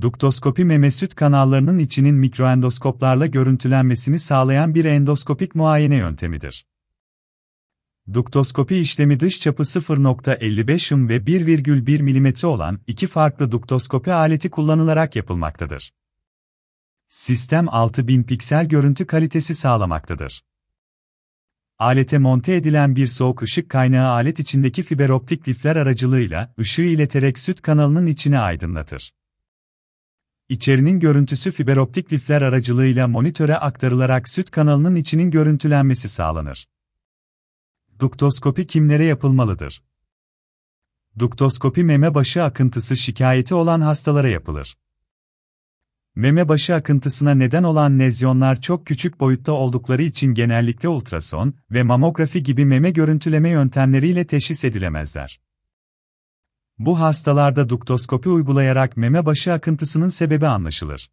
Duktoskopi meme süt kanallarının içinin mikroendoskoplarla görüntülenmesini sağlayan bir endoskopik muayene yöntemidir. Duktoskopi işlemi dış çapı 0.55 mm ve 1,1 mm olan iki farklı duktoskopi aleti kullanılarak yapılmaktadır. Sistem 6000 piksel görüntü kalitesi sağlamaktadır. Alete monte edilen bir soğuk ışık kaynağı alet içindeki fiberoptik lifler aracılığıyla ışığı ileterek süt kanalının içine aydınlatır. İçerinin görüntüsü fiberoptik lifler aracılığıyla monitöre aktarılarak süt kanalının içinin görüntülenmesi sağlanır. Duktoskopi kimlere yapılmalıdır? Duktoskopi meme başı akıntısı şikayeti olan hastalara yapılır. Meme başı akıntısına neden olan lezyonlar çok küçük boyutta oldukları için genellikle ultrason ve mamografi gibi meme görüntüleme yöntemleriyle teşhis edilemezler. Bu hastalarda duktoskopi uygulayarak meme başı akıntısının sebebi anlaşılır.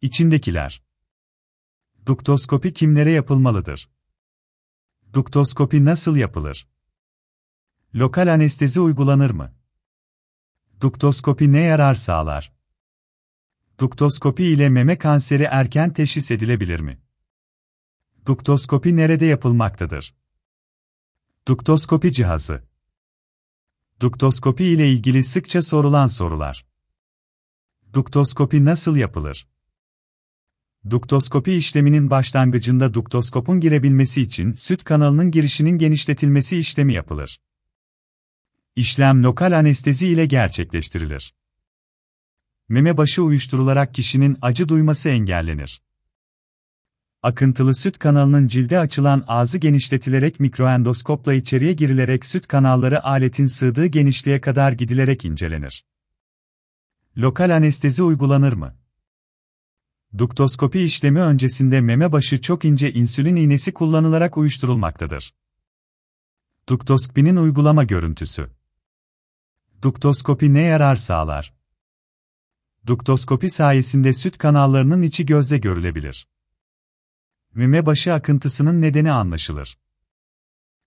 İçindekiler Duktoskopi kimlere yapılmalıdır? Duktoskopi nasıl yapılır? Lokal anestezi uygulanır mı? Duktoskopi ne yarar sağlar? Duktoskopi ile meme kanseri erken teşhis edilebilir mi? Duktoskopi nerede yapılmaktadır? Duktoskopi cihazı Duktoskopi ile ilgili sıkça sorulan sorular. Duktoskopi nasıl yapılır? Duktoskopi işleminin başlangıcında duktoskopun girebilmesi için süt kanalının girişinin genişletilmesi işlemi yapılır. İşlem lokal anestezi ile gerçekleştirilir. Meme başı uyuşturularak kişinin acı duyması engellenir. Akıntılı süt kanalının cilde açılan ağzı genişletilerek mikroendoskopla içeriye girilerek süt kanalları aletin sığdığı genişliğe kadar gidilerek incelenir. Lokal anestezi uygulanır mı? Duktoskopi işlemi öncesinde meme başı çok ince insülin iğnesi kullanılarak uyuşturulmaktadır. Duktoskopinin uygulama görüntüsü. Duktoskopi ne yarar sağlar? Duktoskopi sayesinde süt kanallarının içi gözle görülebilir. Meme başı akıntısının nedeni anlaşılır.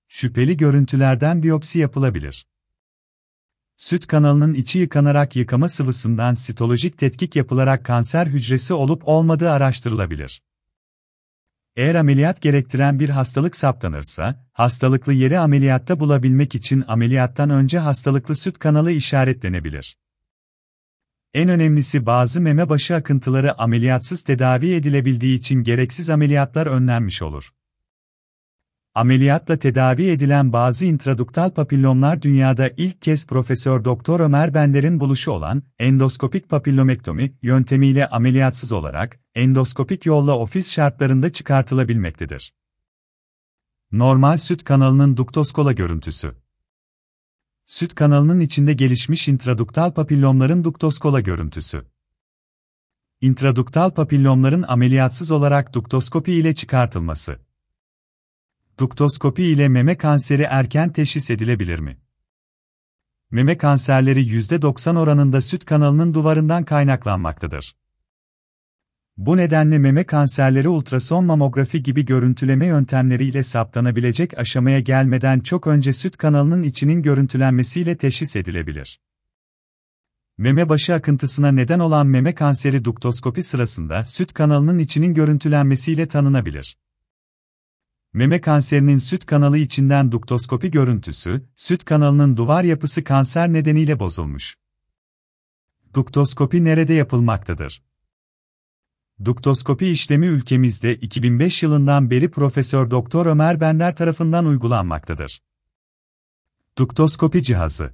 Şüpheli görüntülerden biyopsi yapılabilir. Süt kanalının içi yıkanarak yıkama sıvısından sitolojik tetkik yapılarak kanser hücresi olup olmadığı araştırılabilir. Eğer ameliyat gerektiren bir hastalık saptanırsa, hastalıklı yeri ameliyatta bulabilmek için ameliyattan önce hastalıklı süt kanalı işaretlenebilir. En önemlisi bazı meme başı akıntıları ameliyatsız tedavi edilebildiği için gereksiz ameliyatlar önlenmiş olur. Ameliyatla tedavi edilen bazı intraduktal papillomlar dünyada ilk kez Profesör Doktor Ömer Bender'in buluşu olan endoskopik papillomektomi yöntemiyle ameliyatsız olarak endoskopik yolla ofis şartlarında çıkartılabilmektedir. Normal süt kanalının duktoskola görüntüsü Süt kanalının içinde gelişmiş intraduktal papillomların duktoskola görüntüsü. İntraduktal papillomların ameliyatsız olarak duktoskopi ile çıkartılması. Duktoskopi ile meme kanseri erken teşhis edilebilir mi? Meme kanserleri %90 oranında süt kanalının duvarından kaynaklanmaktadır. Bu nedenle meme kanserleri ultrason mamografi gibi görüntüleme yöntemleriyle saptanabilecek aşamaya gelmeden çok önce süt kanalının içinin görüntülenmesiyle teşhis edilebilir. Meme başı akıntısına neden olan meme kanseri duktoskopi sırasında süt kanalının içinin görüntülenmesiyle tanınabilir. Meme kanserinin süt kanalı içinden duktoskopi görüntüsü, süt kanalının duvar yapısı kanser nedeniyle bozulmuş. Duktoskopi nerede yapılmaktadır? Duktoskopi işlemi ülkemizde 2005 yılından beri Profesör Doktor Ömer Bender tarafından uygulanmaktadır. Duktoskopi cihazı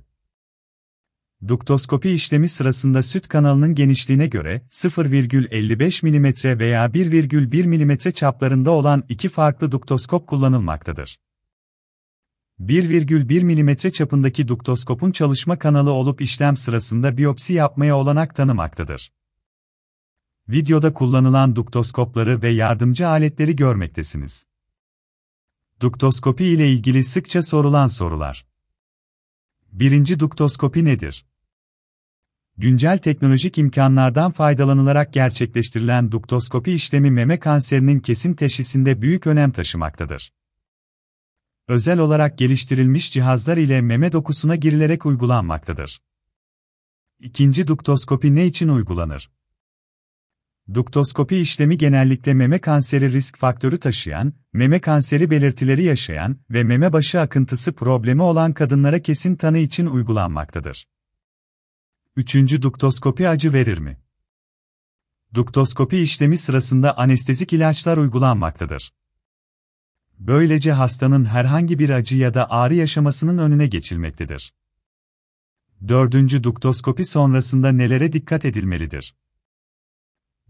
Duktoskopi işlemi sırasında süt kanalının genişliğine göre 0,55 mm veya 1,1 mm çaplarında olan iki farklı duktoskop kullanılmaktadır. 1,1 mm çapındaki duktoskopun çalışma kanalı olup işlem sırasında biyopsi yapmaya olanak tanımaktadır. Videoda kullanılan duktoskopları ve yardımcı aletleri görmektesiniz. Duktoskopi ile ilgili sıkça sorulan sorular. Birinci duktoskopi nedir? Güncel teknolojik imkanlardan faydalanılarak gerçekleştirilen duktoskopi işlemi meme kanserinin kesin teşhisinde büyük önem taşımaktadır. Özel olarak geliştirilmiş cihazlar ile meme dokusuna girilerek uygulanmaktadır. İkinci duktoskopi ne için uygulanır? Duktoskopi işlemi genellikle meme kanseri risk faktörü taşıyan, meme kanseri belirtileri yaşayan ve meme başı akıntısı problemi olan kadınlara kesin tanı için uygulanmaktadır. Üçüncü duktoskopi acı verir mi? Duktoskopi işlemi sırasında anestezik ilaçlar uygulanmaktadır. Böylece hastanın herhangi bir acı ya da ağrı yaşamasının önüne geçilmektedir. Dördüncü duktoskopi sonrasında nelere dikkat edilmelidir?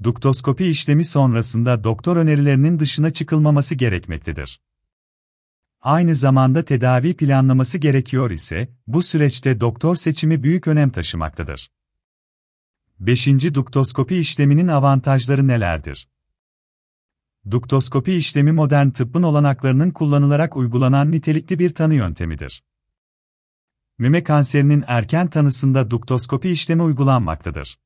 Duktoskopi işlemi sonrasında doktor önerilerinin dışına çıkılmaması gerekmektedir. Aynı zamanda tedavi planlaması gerekiyor ise, bu süreçte doktor seçimi büyük önem taşımaktadır. 5. Duktoskopi işleminin avantajları nelerdir? Duktoskopi işlemi modern tıbbın olanaklarının kullanılarak uygulanan nitelikli bir tanı yöntemidir. Meme kanserinin erken tanısında duktoskopi işlemi uygulanmaktadır.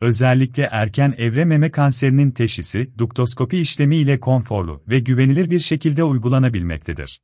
Özellikle erken evre meme kanserinin teşhisi, duktoskopi işlemi ile konforlu ve güvenilir bir şekilde uygulanabilmektedir.